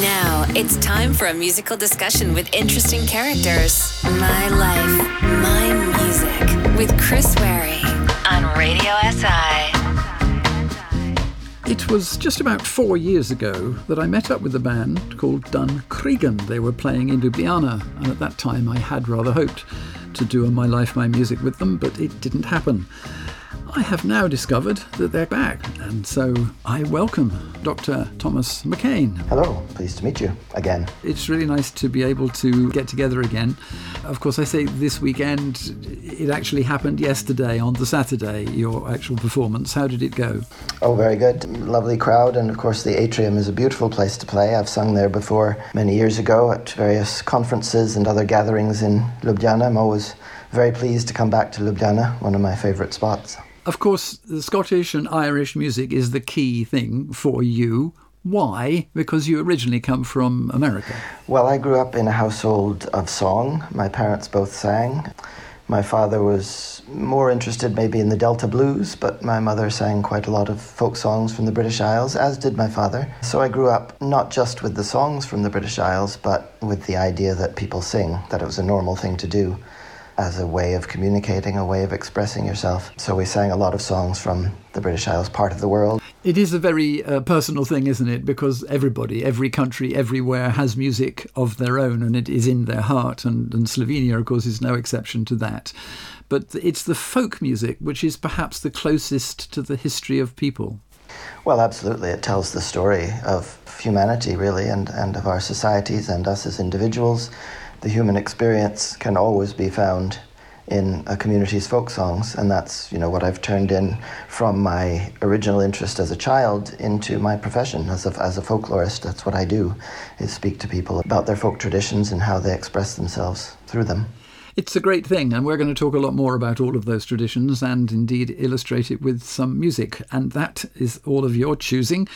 Now it's time for a musical discussion with interesting characters. My life, my music with Chris Wary on Radio SI. It was just about four years ago that I met up with a band called Dun Creagan. They were playing in Ljubljana, and at that time I had rather hoped to do a My Life, My Music with them, but it didn't happen. I have now discovered that they're back, and so I welcome Dr. Thomas McKean. Hello, pleased to meet you again. It's really nice to be able to get together again. Of course, I say this weekend, it actually happened yesterday on the Saturday, your actual performance. How did it go? Oh, very good. Lovely crowd, and of course, the atrium is a beautiful place to play. I've sung there before many years ago at various conferences and other gatherings in Ljubljana. I'm always very pleased to come back to Ljubljana, one of my favourite spots. Of course, the Scottish and Irish music is the key thing for you. Why? Because you originally come from America. Well, I grew up in a household of song. My parents both sang. My father was more interested maybe in the Delta blues, but my mother sang quite a lot of folk songs from the British Isles, as did my father. So I grew up not just with the songs from the British Isles, but with the idea that people sing, that it was a normal thing to do as a way of communicating, a way of expressing yourself. So we sang a lot of songs from the British Isles part of the world. It is a very uh, personal thing, isn't it? Because everybody, every country, everywhere has music of their own and it is in their heart. And, and Slovenia, of course, is no exception to that. But it's the folk music which is perhaps the closest to the history of people. Well, absolutely. It tells the story of humanity, really, and, and of our societies and us as individuals the human experience can always be found in a community's folk songs, and that's you know what I've turned in from my original interest as a child into my profession as a, as a folklorist. That's what I do, is speak to people about their folk traditions and how they express themselves through them. It's a great thing, and we're going to talk a lot more about all of those traditions and indeed illustrate it with some music. And that is all of your choosing.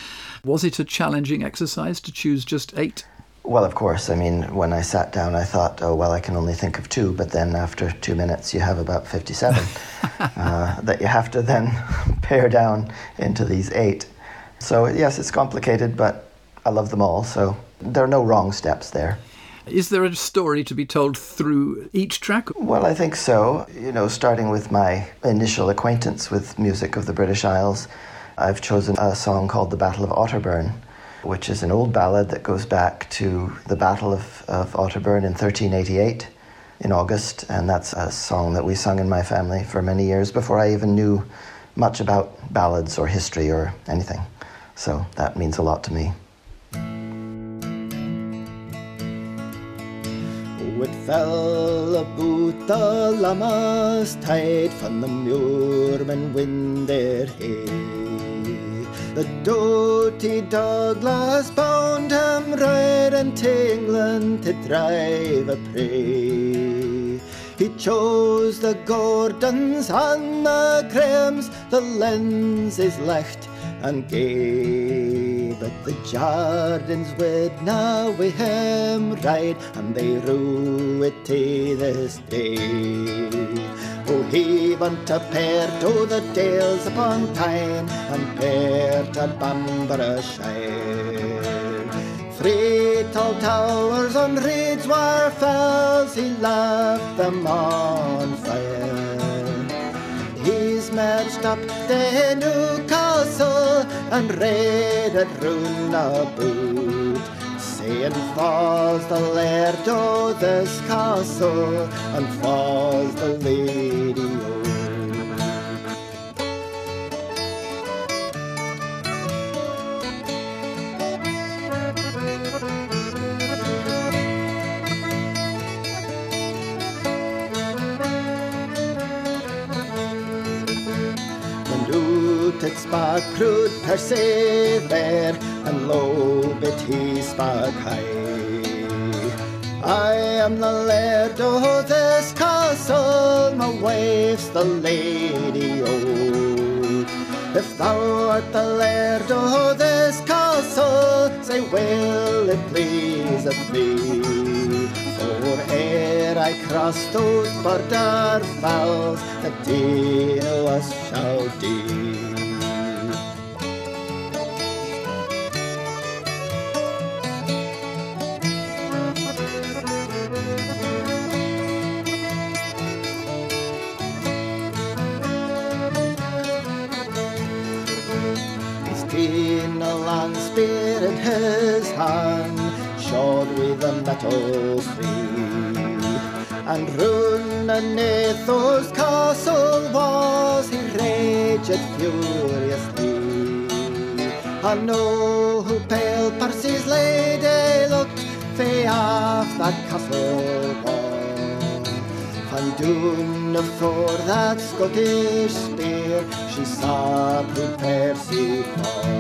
Was it a challenging exercise to choose just eight? Well, of course. I mean, when I sat down, I thought, oh, well, I can only think of two, but then after two minutes, you have about 57 uh, that you have to then pare down into these eight. So, yes, it's complicated, but I love them all, so there are no wrong steps there. Is there a story to be told through each track? Well, I think so. You know, starting with my initial acquaintance with music of the British Isles, I've chosen a song called The Battle of Otterburn which is an old ballad that goes back to the Battle of, of Otterburn in 1388 in August, and that's a song that we sung in my family for many years before I even knew much about ballads or history or anything. So that means a lot to me. It fell about the lammas tide from the muirmen wind their hay. The doughty Douglas bound him right into England to drive a prey. He chose the Gordons and the Grahams, the Lindsays licht and gave But the Jardines would now with him ride, and they rue it to this day. Oh, he went a pair to the dales upon Tyne and pair to Bamborough Shire. Three tall towers on reeds were fells, he left them on fire. He's marched up the Newcastle and raided round about and falls er the laird o' this castle, and falls the lady o' Its spark crude persevere and low bit he spark high. I am the laird of this castle, my wife's the lady old. If thou art the laird of this castle, say will it please thee. For ere I cross those border fells, the dean of us shall deal. Spear in his hand, shod with a metal free. And round Athos castle was he raged furiously. And oh, who pale Percy's lady looked, fay off that castle wall. And doon for that Scottish spear she saw poor Percy fall.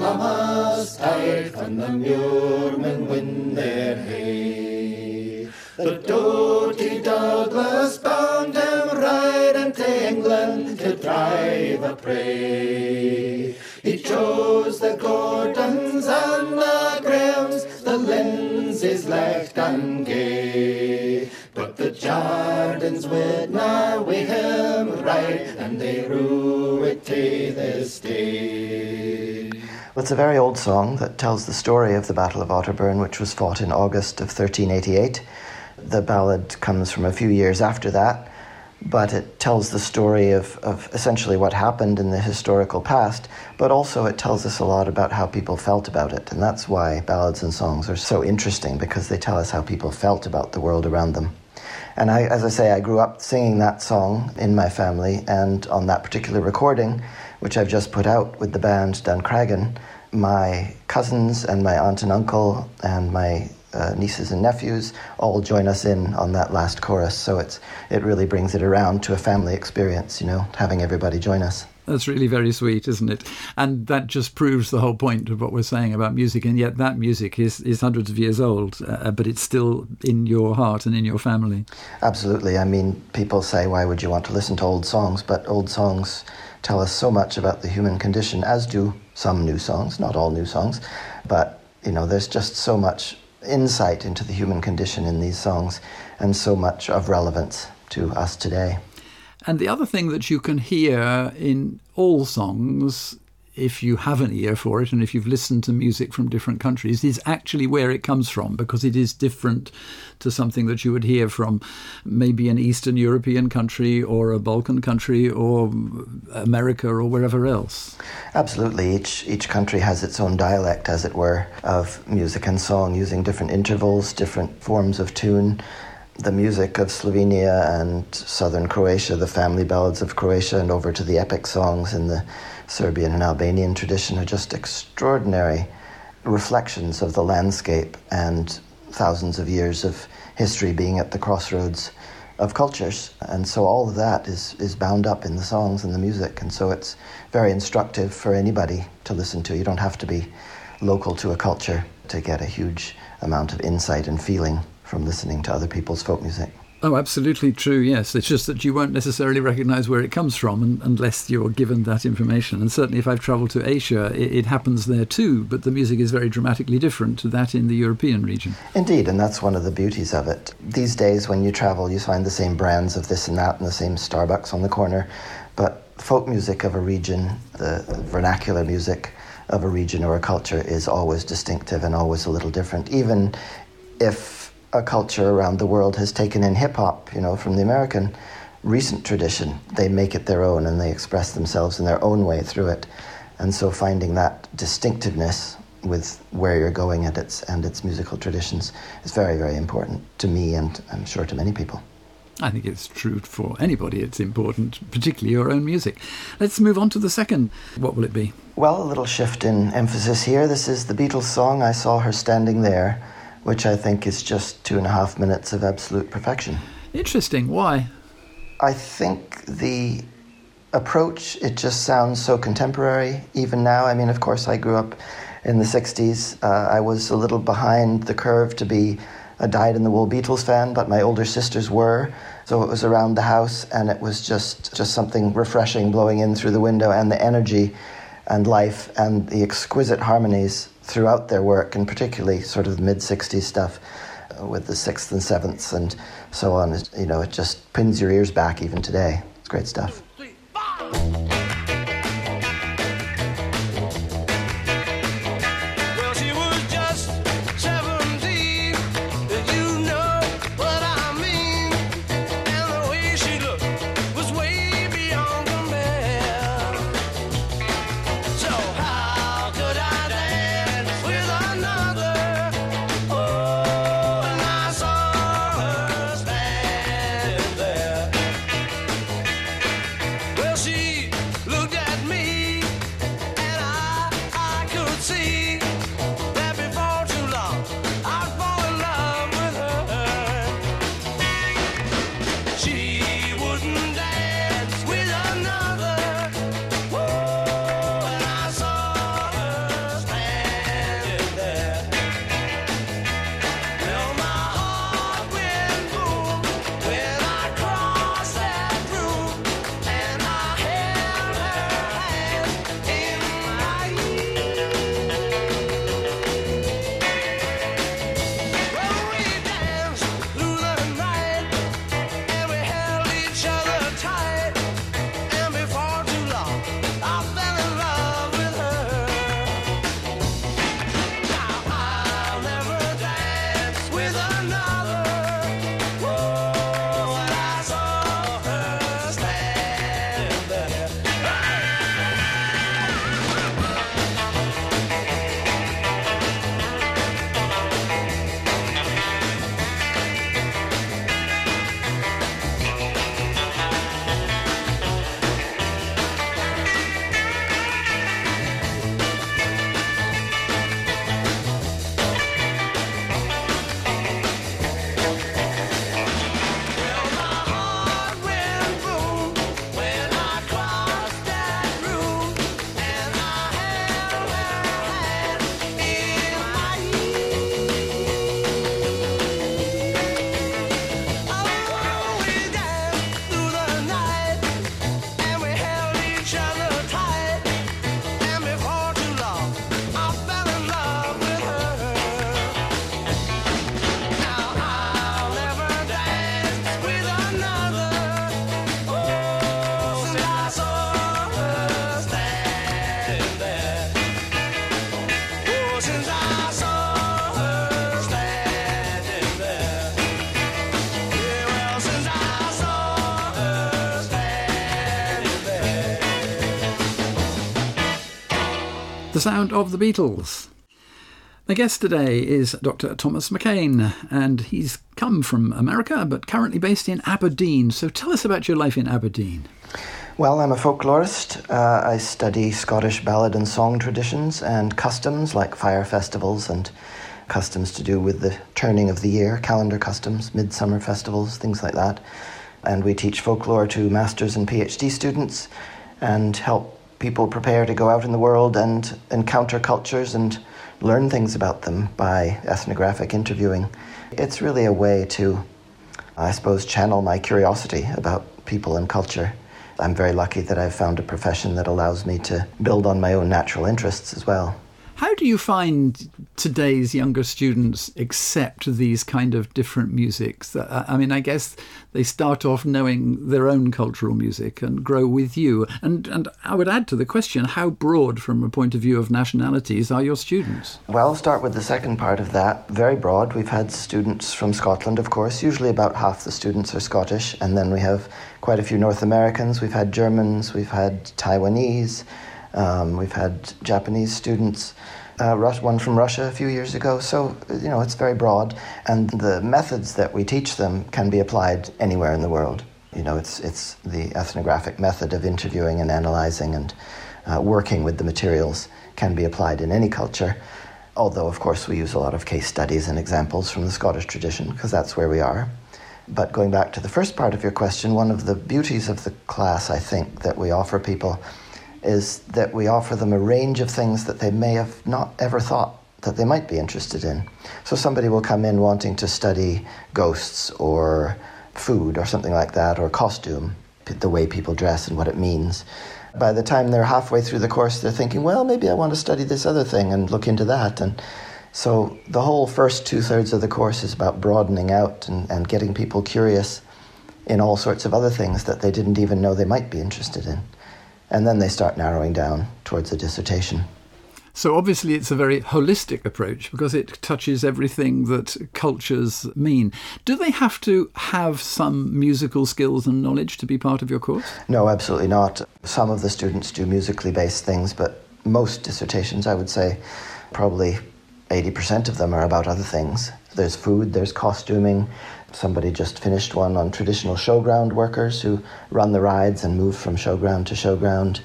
Lammas tide from the muirmen win their hay. The doughty Douglas bound him riding to England to drive a prey. He chose the Gordons and the Grahams, the Lindsays left and gay. The Jardines would not with him ride, and they rue it to this day. Well, it's a very old song that tells the story of the Battle of Otterburn, which was fought in August of 1388. The ballad comes from a few years after that, but it tells the story of, of essentially what happened in the historical past, but also it tells us a lot about how people felt about it. And that's why ballads and songs are so interesting, because they tell us how people felt about the world around them. And I, as I say, I grew up singing that song in my family, and on that particular recording, which I've just put out with the band Dun Creagan, my cousins and my aunt and uncle and my uh, nieces and nephews all join us in on that last chorus. So it's it really brings it around to a family experience, you know, having everybody join us. That's really very sweet, isn't it? And that just proves the whole point of what we're saying about music. And yet, that music is, is hundreds of years old, uh, but it's still in your heart and in your family. Absolutely. I mean, people say, why would you want to listen to old songs? But old songs tell us so much about the human condition, as do some new songs, not all new songs. But, you know, there's just so much insight into the human condition in these songs and so much of relevance to us today. And the other thing that you can hear in all songs, if you have an ear for it and if you've listened to music from different countries, is actually where it comes from because it is different to something that you would hear from maybe an Eastern European country or a Balkan country or America or wherever else. Absolutely. Each, each country has its own dialect, as it were, of music and song using different intervals, different forms of tune the music of Slovenia and southern Croatia, the family ballads of Croatia, and over to the epic songs in the Serbian and Albanian tradition are just extraordinary reflections of the landscape and thousands of years of history being at the crossroads of cultures. And so all of that is, is bound up in the songs and the music. And so it's very instructive for anybody to listen to. You don't have to be local to a culture to get a huge amount of insight and feeling from listening to other people's folk music. Oh, absolutely true. Yes, it's just that you won't necessarily recognise where it comes from unless you're given that information. And certainly, if I've travelled to Asia, it, it, happens there too. But the music is very dramatically different to that in the European region. Indeed, and that's one of the beauties of it. These days, when you travel, you find the same brands of this and that, and the same Starbucks on the corner. But folk music of a region, the vernacular music of a region or a culture, is always distinctive and always a little different, even if a culture around the world has taken in hip hop, you know, from the American recent tradition. They make it their own and they express themselves in their own way through it. And so finding that distinctiveness with where you're going at its and its musical traditions is very, very important to me and I'm sure to many people. I think it's true for anybody. It's important, particularly your own music. Let's move on to the second. What will it be? Well, a little shift in emphasis here. This is the Beatles song, I Saw Her Standing There which I think is just two and a half minutes of absolute perfection. Interesting. Why? I think the approach, it just sounds so contemporary even now. I mean, of course, I grew up in the 60s. Uh, I was a little behind the curve to be a dyed in the wool Beatles fan, but my older sisters were. So it was around the house, and it was just, just something refreshing blowing in through the window, and the energy and life and the exquisite harmonies throughout their work, and particularly sort of mid 60s stuff uh, with the sixth and sevenths and so on. You know, it just pins your ears back even today. It's great stuff. The sound of the Beatles. My guest today is Dr. Thomas McKean, and he's come from America but currently based in Aberdeen. So tell us about your life in Aberdeen. Well, I'm a folklorist. Uh, I study Scottish ballad and song traditions and customs like fire festivals and customs to do with the turning of the year, calendar customs, midsummer festivals, things like that. And we teach folklore to masters and PhD students and help people prepare to go out in the world and encounter cultures and learn things about them by ethnographic interviewing. It's really a way to, I suppose, channel my curiosity about people and culture. I'm very lucky that I've found a profession that allows me to build on my own natural interests as well. How do you find today's younger students accept these kind of different musics? Uh, uh, I mean, I guess they start off knowing their own cultural music and grow with you. And and I would add to the question, how broad, from a point of view of nationalities, are your students? Well, I'll start with the second part of that. Very broad. We've had students from Scotland, of course. Usually, about half the students are Scottish, and then we have quite a few North Americans. We've had Germans. We've had Taiwanese. Um, we've had Japanese students, uh, one from Russia a few years ago. So, you know, it's very broad. And the methods that we teach them can be applied anywhere in the world. You know, it's, it's the ethnographic method of interviewing and analyzing and uh, working with the materials can be applied in any culture. Although, of course, we use a lot of case studies and examples from the Scottish tradition because that's where we are. But going back to the first part of your question, one of the beauties of the class, I think, that we offer people is that we offer them a range of things that they may have not ever thought that they might be interested in. So somebody will come in wanting to study ghosts or food or something like that, or costume, the way people dress and what it means. By the time they're halfway through the course, they're thinking, well, maybe I want to study this other thing and look into that. And so the whole first two thirds of the course is about broadening out and, and getting people curious in all sorts of other things that they didn't even know they might be interested in and then they start narrowing down towards a dissertation. So obviously, it's a very holistic approach because it touches everything that cultures mean. Do they have to have some musical skills and knowledge to be part of your course? No, absolutely not. Some of the students do musically based things, but most dissertations, I would say, probably 80% of them are about other things. There's food, there's costuming, Somebody just finished one on traditional showground workers who run the rides and move from showground to showground.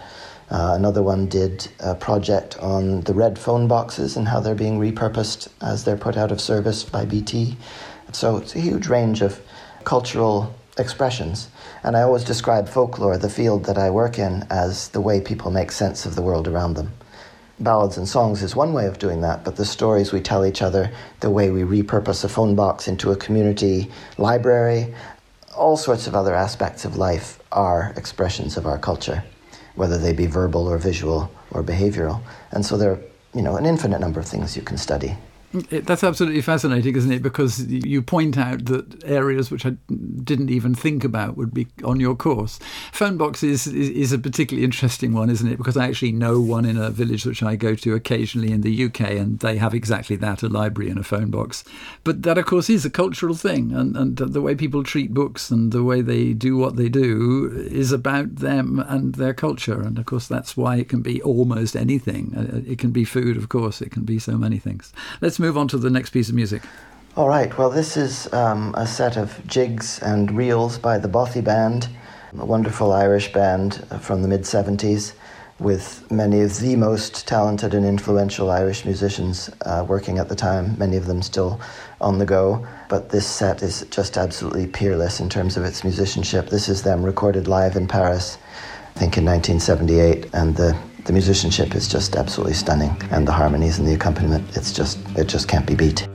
Uh, another one did a project on the red phone boxes and how they're being repurposed as they're put out of service by BT. So it's a huge range of cultural expressions. And I always describe folklore, the field that I work in, as the way people make sense of the world around them ballads and songs is one way of doing that, but the stories we tell each other, the way we repurpose a phone box into a community library, all sorts of other aspects of life are expressions of our culture, whether they be verbal or visual or behavioral. And so there are, you know, an infinite number of things you can study. That's absolutely fascinating, isn't it? Because you point out that areas which I didn't even think about would be on your course. Phone box is, is, is, a particularly interesting one, isn't it? Because I actually know one in a village which I go to occasionally in the UK, and they have exactly that a library and a phone box. But that, of course, is a cultural thing, and, and the way people treat books and the way they do what they do is about them and their culture. And of course, that's why it can be almost anything. Uh, it can be food, of course, it can be so many things. Let's move on to the next piece of music. All right, well, this is um, a set of jigs and reels by the Bothy Band, a wonderful Irish band from the mid 70s with many of the most talented and influential Irish musicians uh, working at the time, many of them still on the go. But this set is just absolutely peerless in terms of its musicianship. This is them recorded live in Paris, I think in 1978, and the the musicianship is just absolutely stunning, and the harmonies and the accompaniment, it's just, it just can't be beat.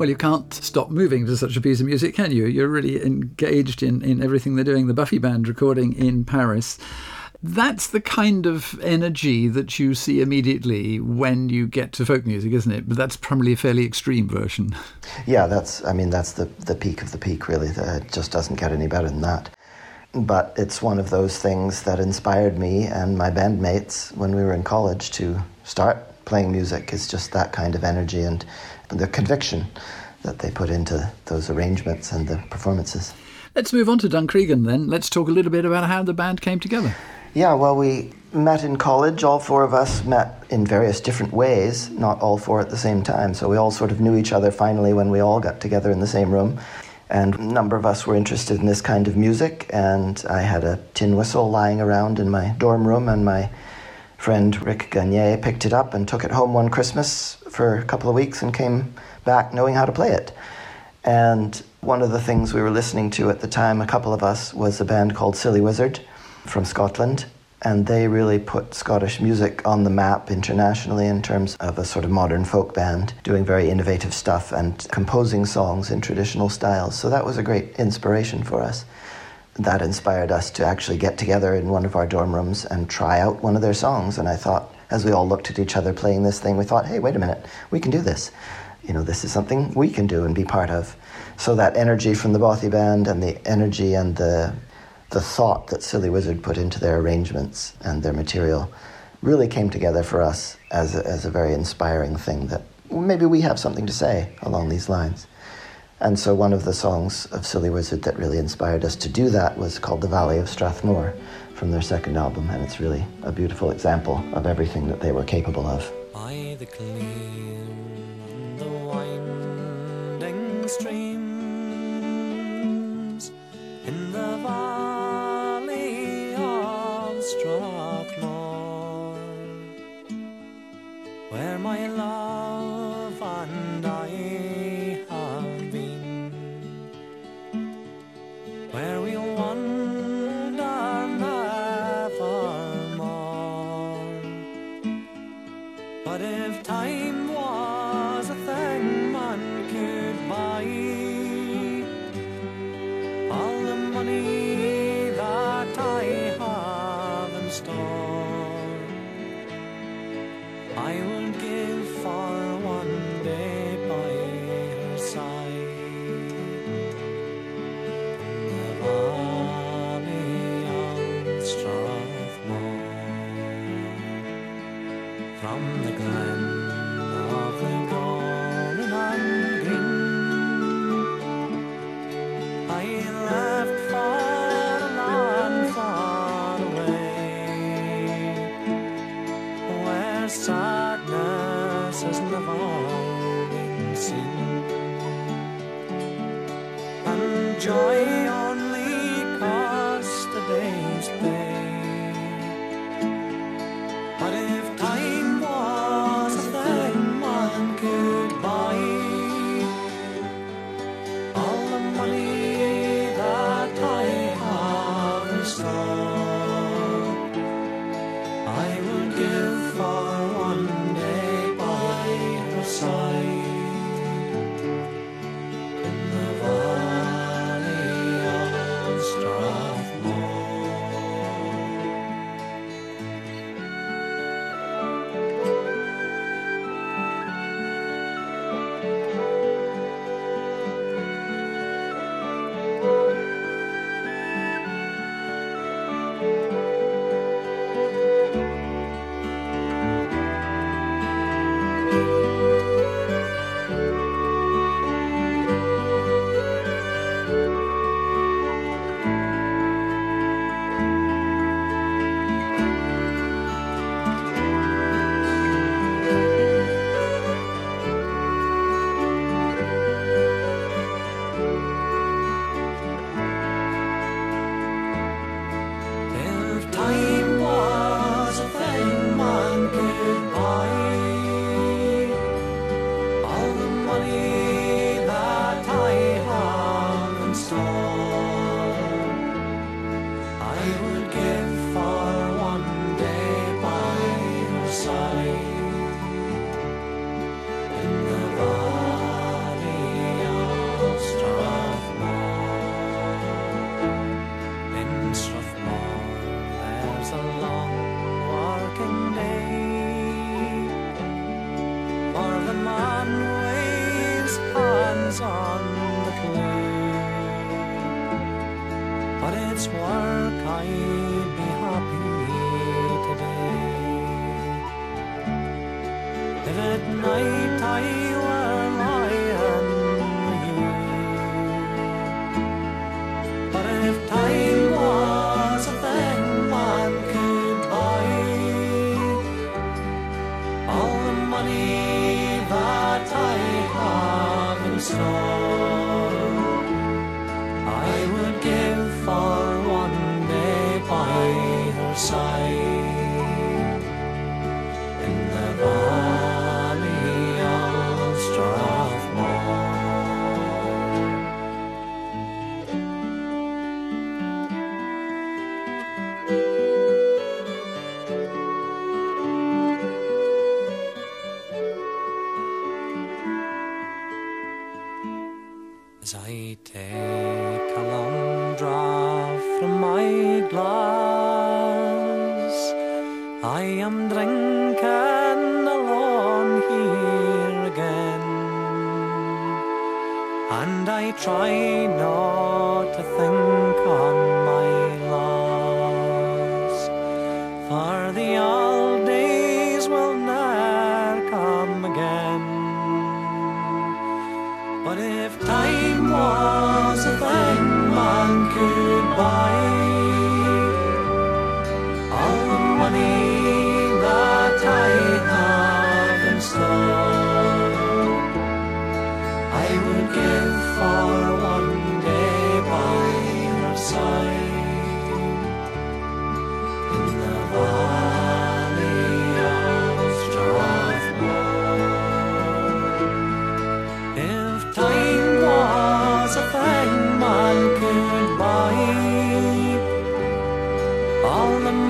Well, you can't stop moving to such a piece of music, can you? You're really engaged in, in everything they're doing. The Bothy Band recording in Paris. That's the kind of energy that you see immediately when you get to folk music, isn't it? But that's probably a fairly extreme version. Yeah, that's, I mean, that's the, the peak of the peak, really. It just doesn't get any better than that. But it's one of those things that inspired me and my bandmates when we were in college to start playing music, It's just that kind of energy and the conviction that they put into those arrangements and the performances. Let's move on to Dun Creagan then. Let's talk a little bit about how the band came together. Yeah, well, we met in college. All four of us met in various different ways, not all four at the same time. So we all sort of knew each other finally when we all got together in the same room. And a number of us were interested in this kind of music. And I had a tin whistle lying around in my dorm room, and my friend Rick Gagne picked it up and took it home one Christmas for a couple of weeks and came back knowing how to play it. And one of the things we were listening to at the time, a couple of us, was a band called Silly Wizard from Scotland, and they really put Scottish music on the map internationally in terms of a sort of modern folk band, doing very innovative stuff and composing songs in traditional styles. So that was a great inspiration for us. That inspired us to actually get together in one of our dorm rooms and try out one of their songs. And I thought, as we all looked at each other playing this thing, we thought, hey, wait a minute, we can do this. You know, this is something we can do and be part of. So that energy from the Bothy band and the energy and the the thought that Silly Wizard put into their arrangements and their material really came together for us as a, as a very inspiring thing that maybe we have something to say along these lines. And so one of the songs of Silly Wizard that really inspired us to do that was called The Valley of Strathmore from their second album, and it's really a beautiful example of everything that they were capable of. By the clear, the winding streams in the valley of Strathmore, where my love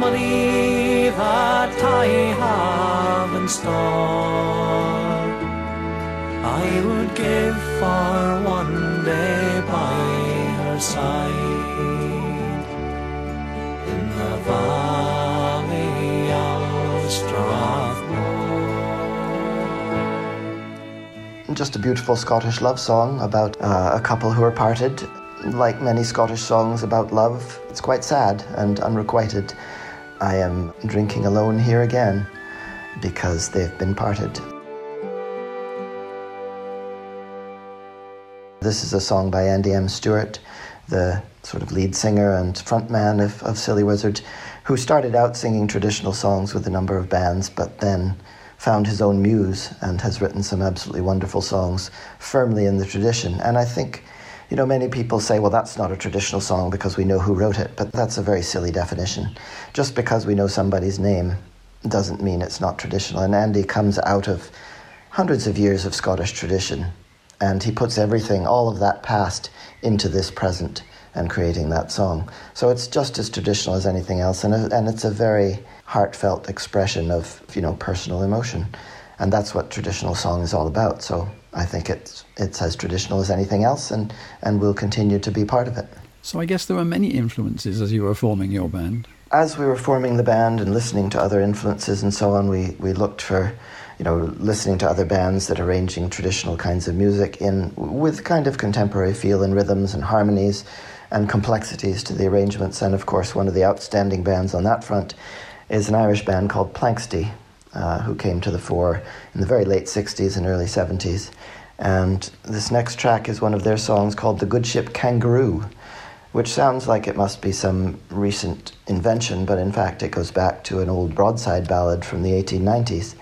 money that I have in store, I would give for one day by her side in the valley of Strathmore. Just a beautiful Scottish love song about uh, a couple who are parted. Like many Scottish songs about love, it's quite sad and unrequited. I am drinking alone here again because they've been parted. This is a song by Andy M. Stewart, the sort of lead singer and frontman of, of Silly Wizard, who started out singing traditional songs with a number of bands, but then found his own muse and has written some absolutely wonderful songs firmly in the tradition. And I think, you know, many people say, well, that's not a traditional song because we know who wrote it, but that's a very silly definition. Just because we know somebody's name doesn't mean it's not traditional. And Andy comes out of hundreds of years of Scottish tradition and he puts everything, all of that past, into this present and creating that song. So it's just as traditional as anything else, and, and it's a very heartfelt expression of you know personal emotion, and that's what traditional song is all about. So I think it's it's as traditional as anything else, and and will continue to be part of it. So I guess there were many influences as you were forming your band. As we were forming the band and listening to other influences and so on, we, we looked for, you know, listening to other bands that are arranging traditional kinds of music in with kind of contemporary feel and rhythms and harmonies and complexities to the arrangements. And of course, one of the outstanding bands on that front is an Irish band called Planxty, uh, who came to the fore in the very late 60s and early 70s. And this next track is one of their songs called The Good Ship Kangaroo which sounds like it must be some recent invention, but in fact it goes back to an old broadside ballad from the 1890s.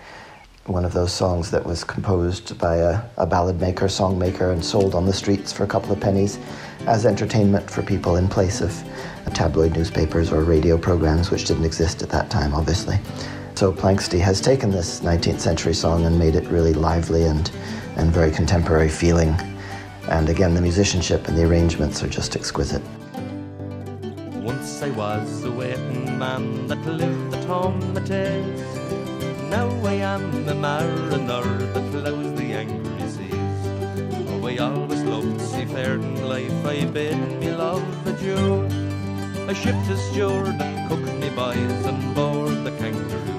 One of those songs that was composed by a, a ballad maker, song maker, and sold on the streets for a couple of pennies as entertainment for people in place of tabloid newspapers or radio programs, which didn't exist at that time, obviously. So Planxty has taken this 19th century song and made it really lively and, and very contemporary feeling. And again, the musicianship and the arrangements are just exquisite. Once I was a waiting man that lived at home at Ace. Now I am a mariner that ploughs the angry seas. Oh, I always loved seafaring life, I bid me love adieu. I shipped as steward and cooked me boys on board the kangaroo.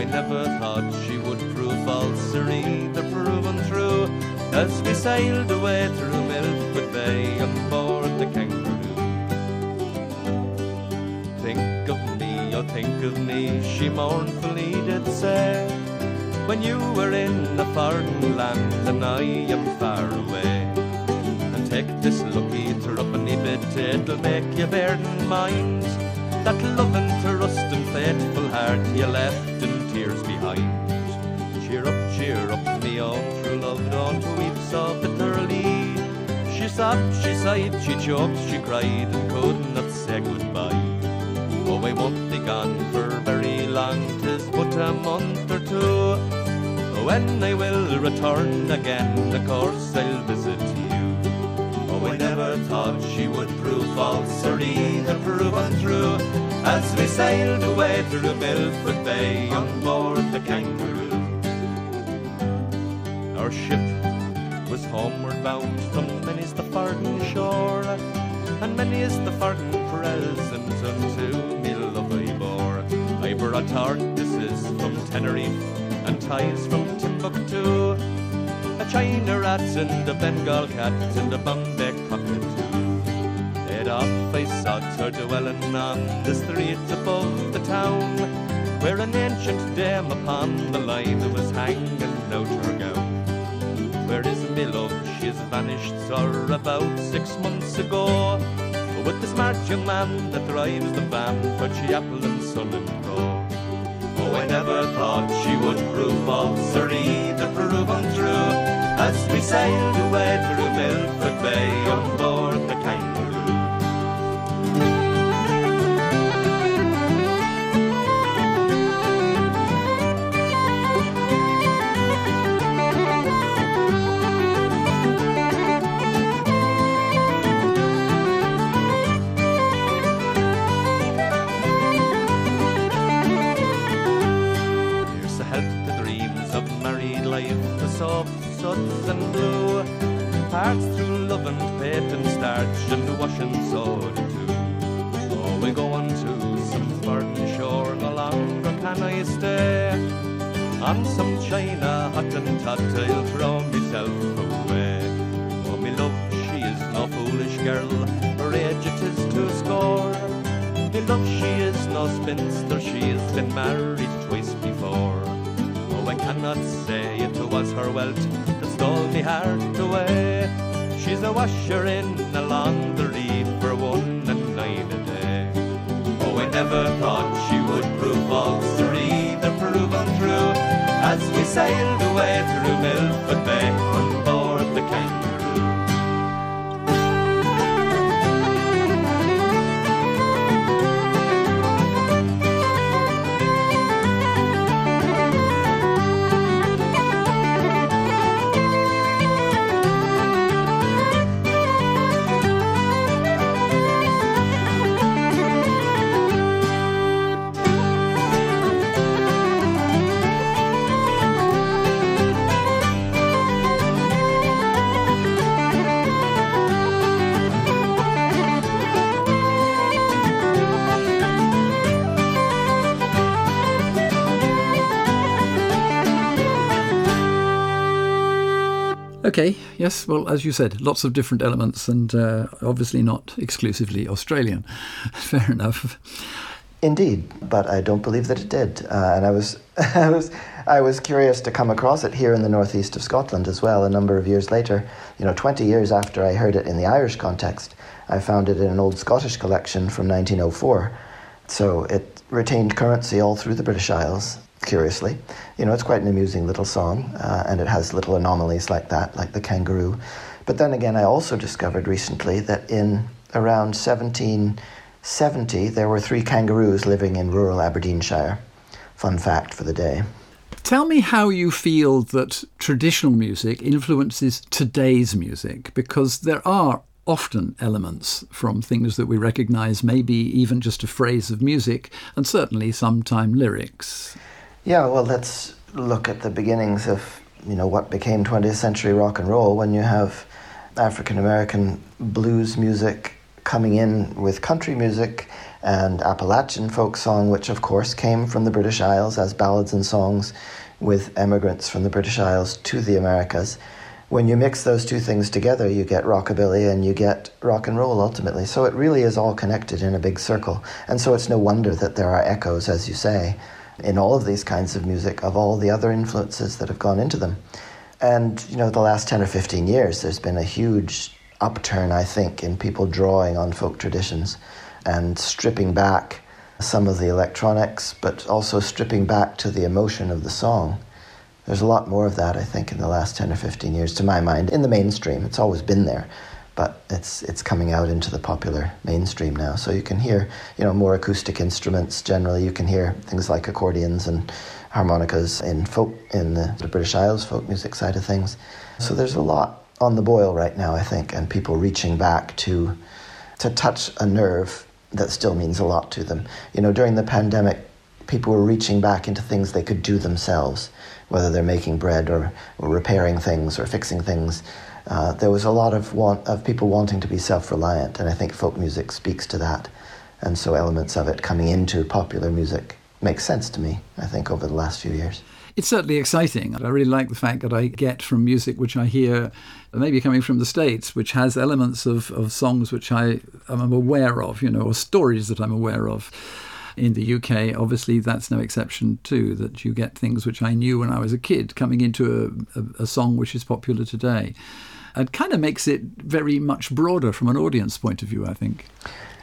We never thought she would prove false serene either proven true As we sailed away through Milford Bay on board the Kangaroo. Think of me, oh think of me, she mournfully did say. When you were in a foreign land and I am far away. And take this lucky threepenny bit, it'll make you bear in mind That loving, and faithful heart you left true love, don't weep so bitterly. She sobbed, she sighed, she choked, she cried, and could not say goodbye. Oh, I won't be gone for very long, tis but a month or two. When I will return again, of course I'll visit you. Oh, I never thought she would prove false or either proven true. As we sailed away through Milford Bay on board the Kangaroo. Our ship was homeward bound from many's the farden shore, and many is the farden present unto me love I bore. I brought Tardises from Tenerife and ties from Timbuktu, a China rat and a Bengal cat and a Bombay cockatoo. Head off I saw her dwelling on the street above the town, where an ancient dame upon the line was hanging out her gown. Love? She's vanished, sir, about six months ago. With the smart young man that drives the van for Chapel and Son and Co. Oh, I never thought she would prove false or either prove untrue. As we sailed away through Milford Bay on board Through love and faith and starch and washing soda too. Oh, we go on to some foreign shore, no longer can I stay. On some china hot and hot, I'll throw myself away. Oh, me love, she is no foolish girl, her age it is to score. Me love, she is no spinster, she's been married twice before. Oh, I cannot say it was her wealth that stole me heart away. She's a washer in the laundry for one and nine a day. Oh, I never thought she would prove false or either prove untrue. As we sailed away through Milford Bay on board the Kangaroo. Yes, well, as you said, lots of different elements and uh, obviously not exclusively Australian. Fair enough. Indeed, but I don't believe that it did. Uh, and I was, I was, I was curious to come across it here in the northeast of Scotland as well. A number of years later, you know, twenty years after I heard it in the Irish context, I found it in an old Scottish collection from 1904. So it retained currency all through the British Isles. Curiously, you know, it's quite an amusing little song, uh, and it has little anomalies like that, like the kangaroo. But then again, I also discovered recently that in around 1770, there were three kangaroos living in rural Aberdeenshire. Fun fact for the day. Tell me how you feel that traditional music influences today's music, because there are often elements from things that we recognize, maybe even just a phrase of music, and certainly sometime lyrics. Yeah, well, let's look at the beginnings of you know what became 20th century rock and roll when you have African American blues music coming in with country music and Appalachian folk song, which of course came from the British Isles as ballads and songs with emigrants from the British Isles to the Americas. when you mix those two things together, you get rockabilly and you get rock and roll ultimately. So it really is all connected in a big circle. And so it's no wonder that there are echoes, as you say, in all of these kinds of music of all the other influences that have gone into them. And, you know, the last 10 or 15 years, there's been a huge upturn, I think, in people drawing on folk traditions and stripping back some of the electronics, but also stripping back to the emotion of the song there's a lot more of that, I think, in the last 10 or 15 years, to my mind, in the mainstream. It's always been there, but it's, it's coming out into the popular mainstream now. So you can hear, you know, more acoustic instruments generally. You can hear things like accordions and harmonicas in folk, in the, the British Isles folk music side of things. So there's a lot on the boil right now, I think, and people reaching back to, to touch a nerve that still means a lot to them. You know, during the pandemic, people were reaching back into things they could do themselves whether they're making bread or, or repairing things or fixing things. Uh, there was a lot of want of people wanting to be self-reliant, and I think folk music speaks to that. And so elements of it coming into popular music makes sense to me. I think over the last few years. It's certainly exciting. I really like the fact that I get from music which I hear, maybe coming from the States, which has elements of, of songs which I am aware of, you know, or stories that I'm aware of in the UK, obviously that's no exception too, that you get things which I knew when I was a kid coming into a, a, a song which is popular today. It kind of makes it very much broader from an audience point of view, I think.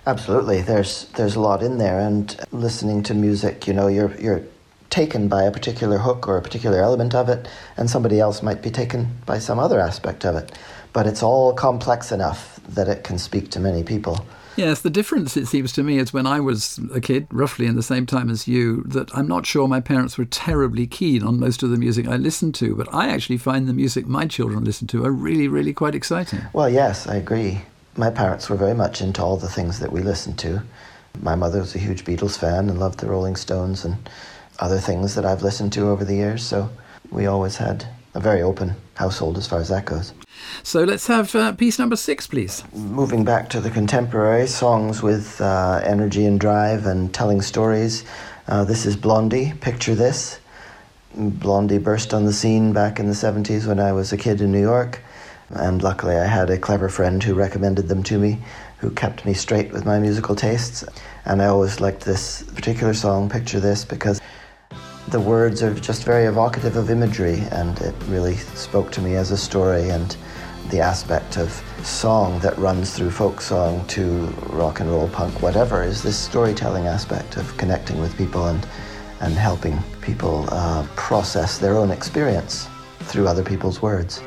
Absolutely. There's there's a lot in there and listening to music, you know, you're you're taken by a particular hook or a particular element of it and somebody else might be taken by some other aspect of it. But it's all complex enough that it can speak to many people. Yes, the difference, it seems to me, is when I was a kid, roughly in the same time as you, that I'm not sure my parents were terribly keen on most of the music I listened to, but I actually find the music my children listen to are really, really quite exciting. Well, yes, I agree. My parents were very much into all the things that we listened to. My mother was a huge Beatles fan and loved the Rolling Stones and other things that I've listened to over the years, so we always had a very open household as far as that goes. So let's have uh, piece number six, please. Moving back to the contemporary songs with uh, energy and drive and telling stories. Uh, this is Blondie, Picture This. Blondie burst on the scene back in the 70s when I was a kid in New York. And luckily, I had a clever friend who recommended them to me, who kept me straight with my musical tastes. And I always liked this particular song, Picture This, because the words are just very evocative of imagery, and it really spoke to me as a story. And the aspect of song that runs through folk song to rock and roll, punk, whatever, is this storytelling aspect of connecting with people and, and helping people uh, process their own experience through other people's words.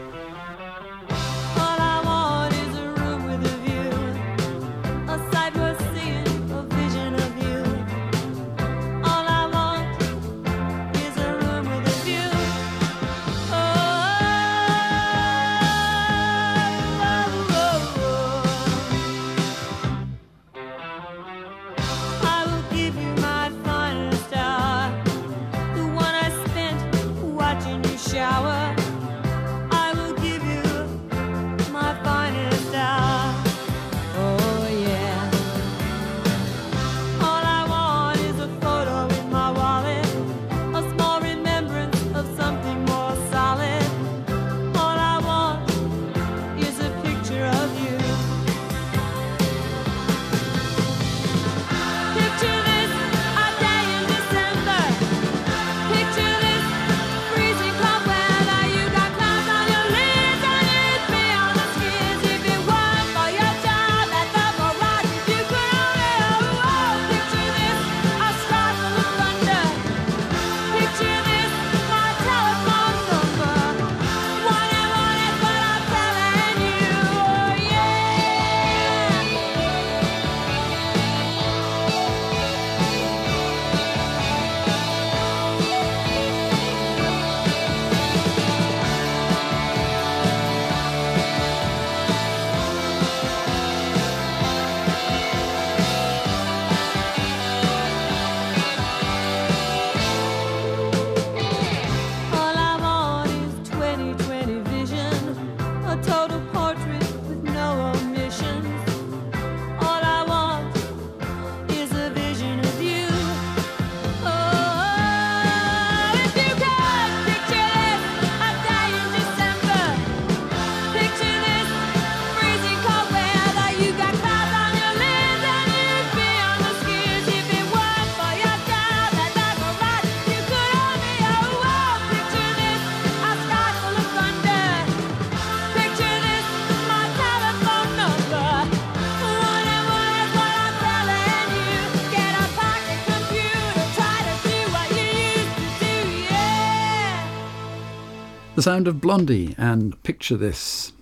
The sound of Blondie and Picture This.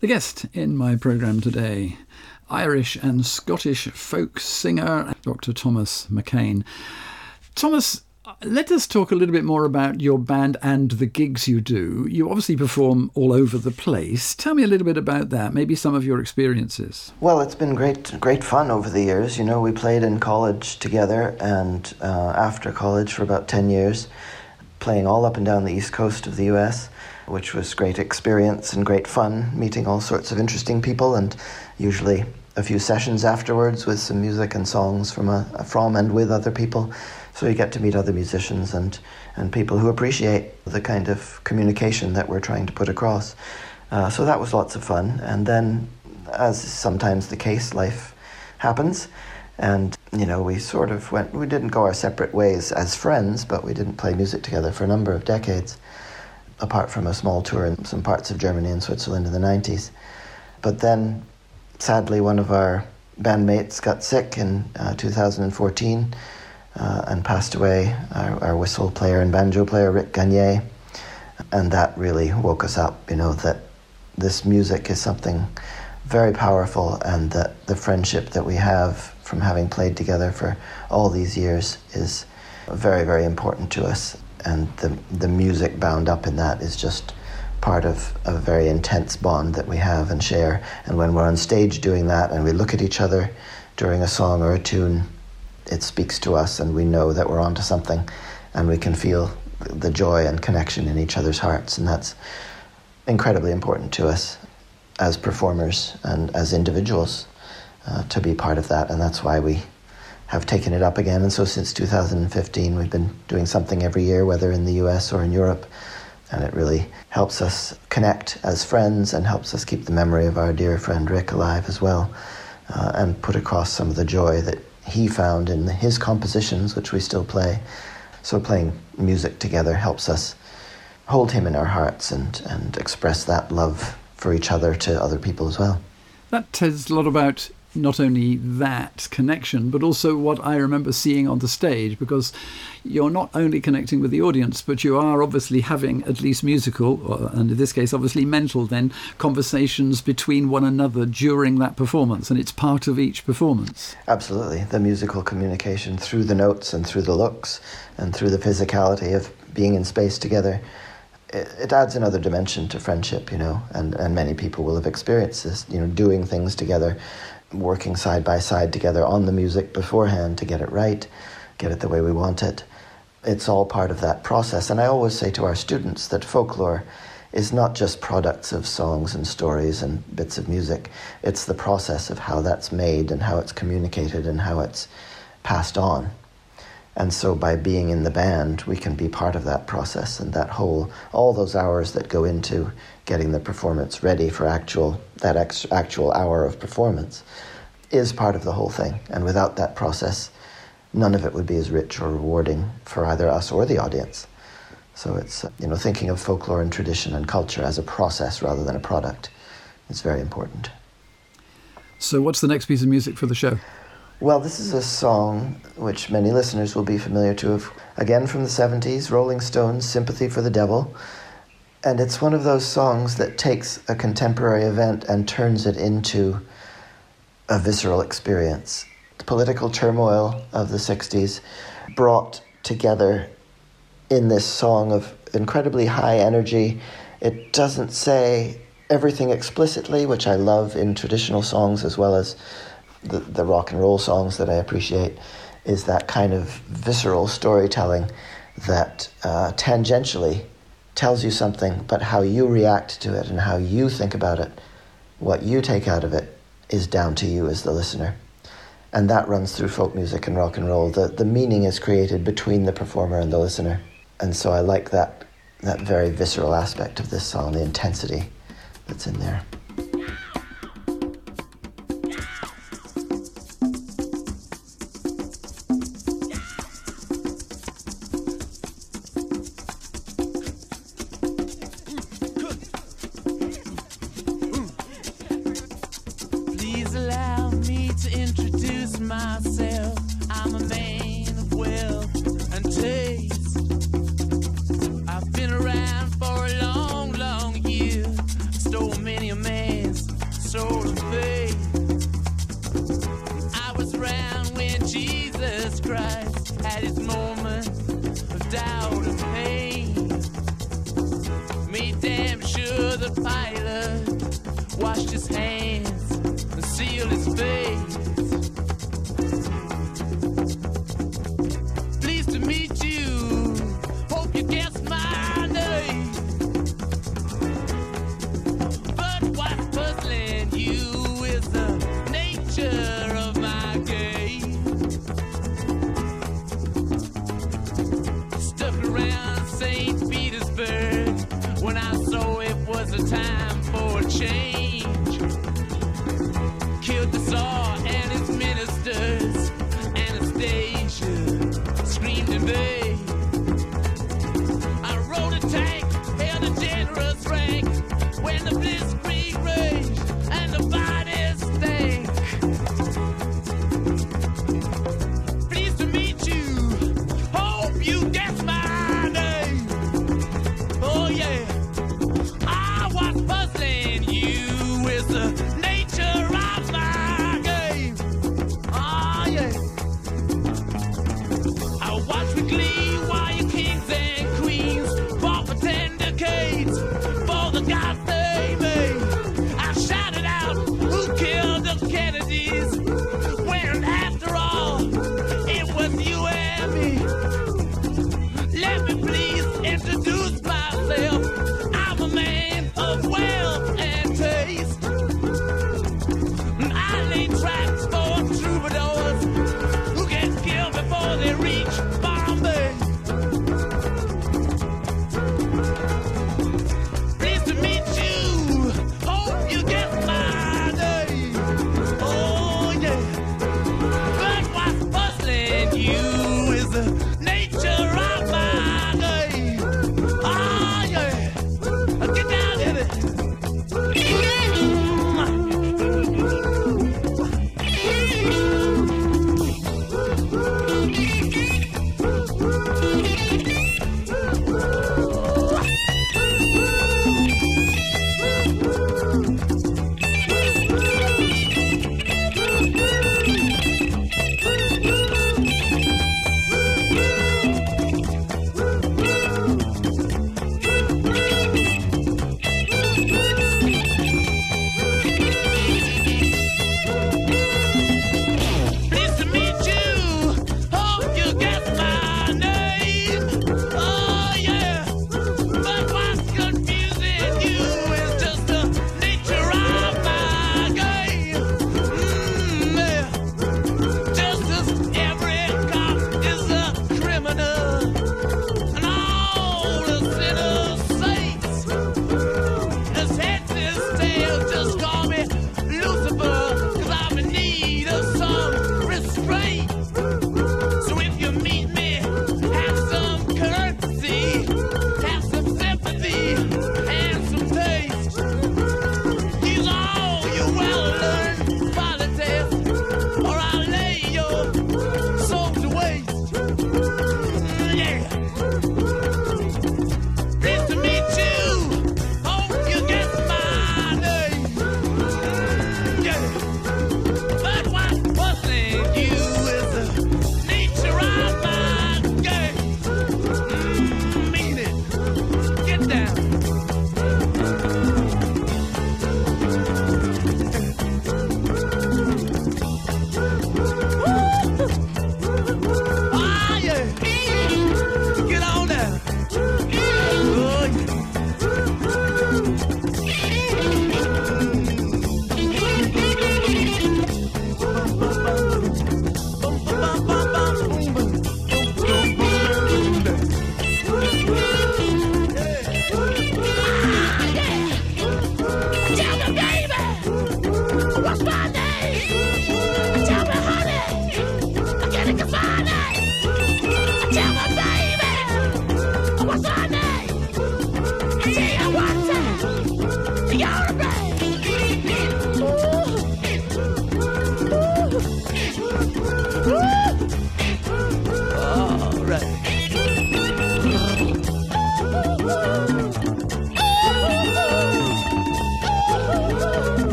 The guest in my programme today, Irish and Scottish folk singer Dr. Thomas McKean. Thomas, let us talk a little bit more about your band and the gigs you do. You obviously perform all over the place. Tell me a little bit about that, maybe some of your experiences. Well, it's been great, great fun over the years. You know, we played in college together and uh, after college for about 10 years, playing all up and down the east coast of the US, which was great experience and great fun, meeting all sorts of interesting people and usually a few sessions afterwards with some music and songs from, a, from and with other people. So you get to meet other musicians and, and people who appreciate the kind of communication that we're trying to put across. Uh, so that was lots of fun. And then, as is sometimes the case, life happens. And, you know, we sort of went, we didn't go our separate ways as friends, but we didn't play music together for a number of decades, apart from a small tour in some parts of Germany and Switzerland in the 90s. But then, sadly, one of our bandmates got sick in uh, 2014 uh, and passed away, our, our, whistle player and banjo player, Rick Gagne. And that really woke us up, you know, that this music is something very powerful and that the friendship that we have from having played together for all these years is very, very important to us. And the, the music bound up in that is just part of a very intense bond that we have and share. And when we're on stage doing that and we look at each other during a song or a tune, it speaks to us and we know that we're onto something and we can feel the joy and connection in each other's hearts and that's incredibly important to us as performers and as individuals uh, to be part of that and that's why we have taken it up again and so since 2015 we've been doing something every year whether in the US or in Europe and it really helps us connect as friends and helps us keep the memory of our dear friend Rick alive as well uh, and put across some of the joy that he found in his compositions, which we still play. So playing music together helps us hold him in our hearts and, and express that love for each other to other people as well. That tells a lot about not only that connection, but also what I remember seeing on the stage, because you're not only connecting with the audience, but you are obviously having at least musical, or, and in this case, obviously mental, then conversations between one another during that performance, and it's part of each performance. Absolutely. The musical communication through the notes and through the looks and through the physicality of being in space together it, adds another dimension to friendship, you know, and, and many people will have experienced this, you know, doing things together working side by side together on the music beforehand to get it right, get it the way we want it. It's all part of that process. And I always say to our students that folklore is not just products of songs and stories and bits of music, it's the process of how that's made and how it's communicated and how it's passed on. And so by being in the band, we can be part of that process and that whole, all those hours that go into getting the performance ready for actual, that ex- actual hour of performance is part of the whole thing. And without that process, none of it would be as rich or rewarding for either us or the audience. So it's, you know, thinking of folklore and tradition and culture as a process rather than a product is very important. So what's the next piece of music for the show? Well, this is a song which many listeners will be familiar to. Again from the 70s, Rolling Stones, Sympathy for the Devil. And it's one of those songs that takes a contemporary event and turns it into a visceral experience. The political turmoil of the 60s brought together in this song of incredibly high energy. It doesn't say everything explicitly, which I love in traditional songs as well as the, the rock and roll songs that I appreciate is that kind of visceral storytelling that uh, tangentially tells you something, but how you react to it and how you think about it, what you take out of it, is down to you as the listener. And that runs through folk music and rock and roll. The, the meaning is created between the performer and the listener. And so I like that, that very visceral aspect of this song, the intensity that's in there. Christ had his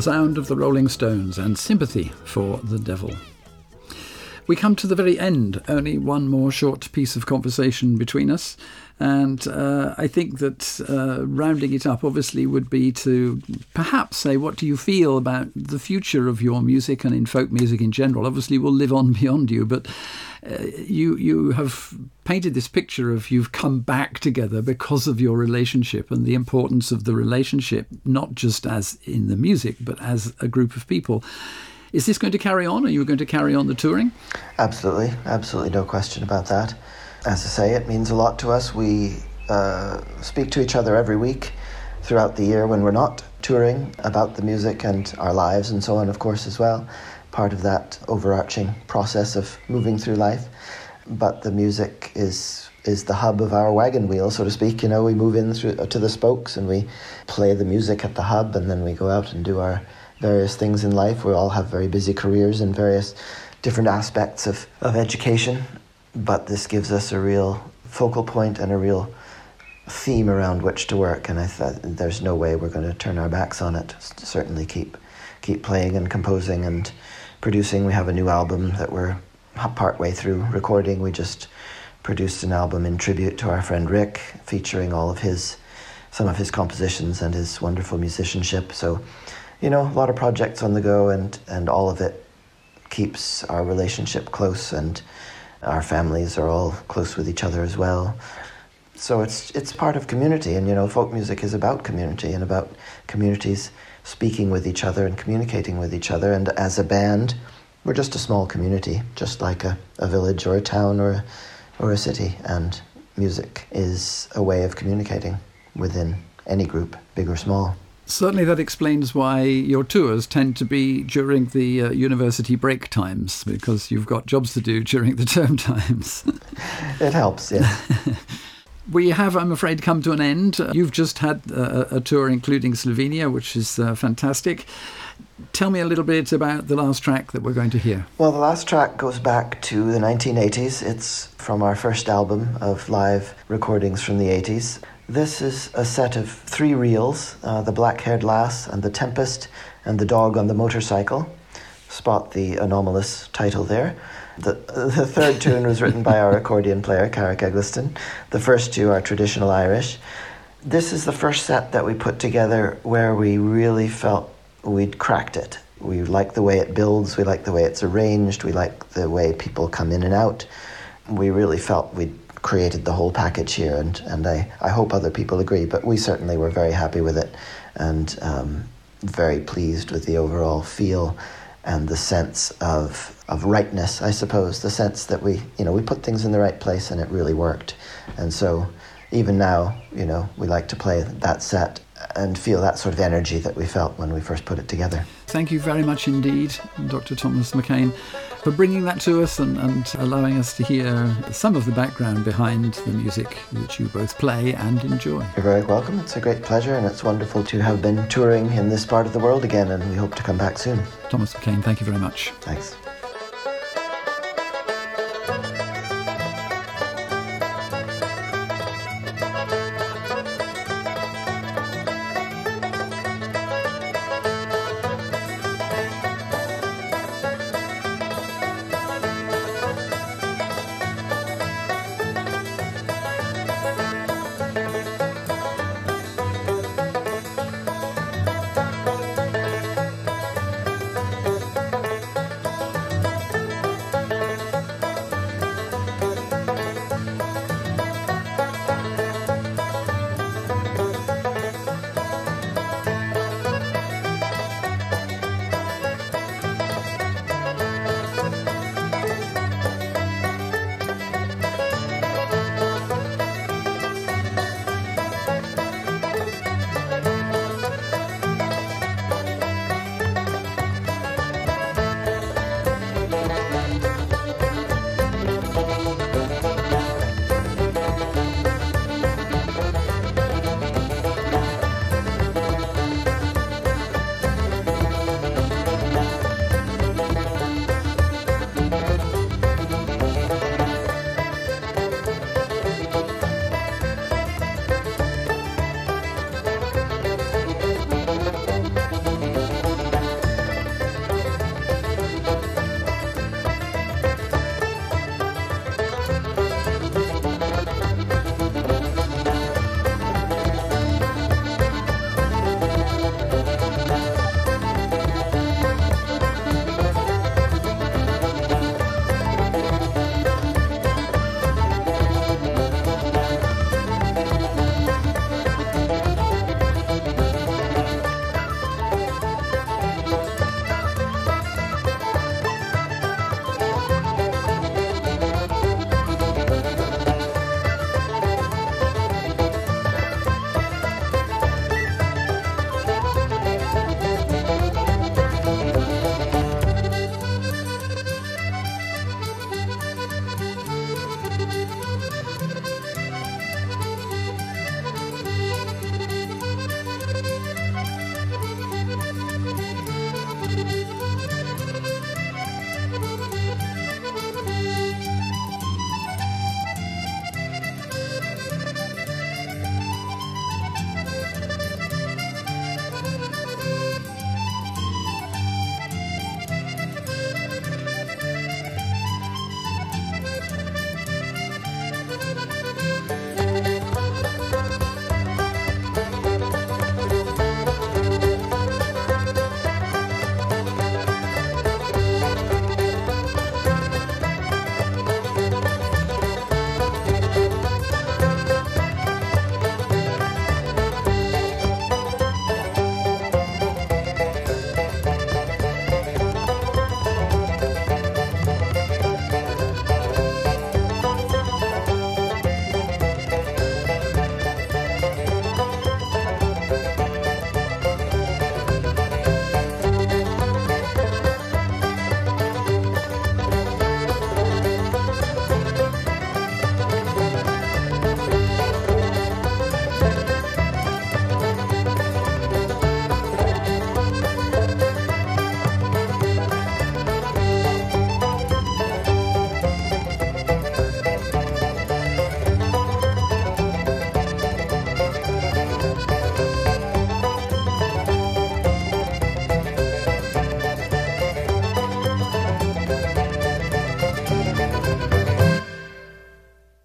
the sound of the Rolling Stones, and sympathy for the devil. We come to the very end, only one more short piece of conversation between us. And uh, I think that uh, rounding it up obviously would be to perhaps say, what do you feel about the future of your music and in folk music in general? Obviously, will live on beyond you, but uh, you you have painted this picture of you've come back together because of your relationship and the importance of the relationship, not just as in the music, but as a group of people. Is this going to carry on? Are you going to carry on the touring? Absolutely, absolutely, no question about that. As I say, it means a lot to us. We uh, speak to each other every week throughout the year when we're not touring about the music and our lives and so on, of course, as well. Part of that overarching process of moving through life. But the music is is the hub of our wagon wheel, so to speak. You know, we move in through, to the spokes and we play the music at the hub, and then we go out and do our various things in life. We all have very busy careers in various different aspects of, of education, but this gives us a real focal point and a real theme around which to work. And I thought there's no way we're going to turn our backs on it. Certainly keep keep playing and composing and producing. We have a new album that we're part way through recording. We just produced an album in tribute to our friend Rick, featuring all of his some of his compositions and his wonderful musicianship. So, you know, a lot of projects on the go, and and all of it keeps our relationship close, and our families are all close with each other as well. So it's it's part of community, and you know, folk music is about community and about communities speaking with each other and communicating with each other. And as a band, we're just a small community, just like a, a village or a town or a, or a city. And music is a way of communicating within any group, big or small. Certainly, that explains why your tours tend to be during the uh, university break times, because you've got jobs to do during the term times. it helps, yeah. we have, I'm afraid, come to an end. Uh, you've just had a, a, tour including Slovenia, which is uh, fantastic. Tell me a little bit about the last track that we're going to hear. Well, the last track goes back to the 1980s. It's from our first album of live recordings from the 80s. This is a set of three reels uh, The Black Haired Lass, and The Tempest, and The Dog on the Motorcycle. Spot the anomalous title there. The, the third tune was written by our accordion player, Carrick Eggleston. The first two are traditional Irish. This is the first set that we put together where we really felt we'd cracked it. We like the way it builds, we like the way it's arranged, we like the way people come in and out. We really felt we'd created the whole package here, and, and I, I hope other people agree, but we certainly were very happy with it and um, very pleased with the overall feel and the sense of of rightness, I suppose, the sense that we, you know, we put things in the right place and it really worked. And so even now, you know, we like to play that set and feel that sort of energy that we felt when we first put it together. Thank you very much indeed, Dr. Thomas McKean, for bringing that to us and, and allowing us to hear some of the background behind the music that you both play and enjoy. You're very welcome. It's a great pleasure and it's wonderful to have been touring in this part of the world again, and we hope to come back soon. Thomas McKean, thank you very much. Thanks.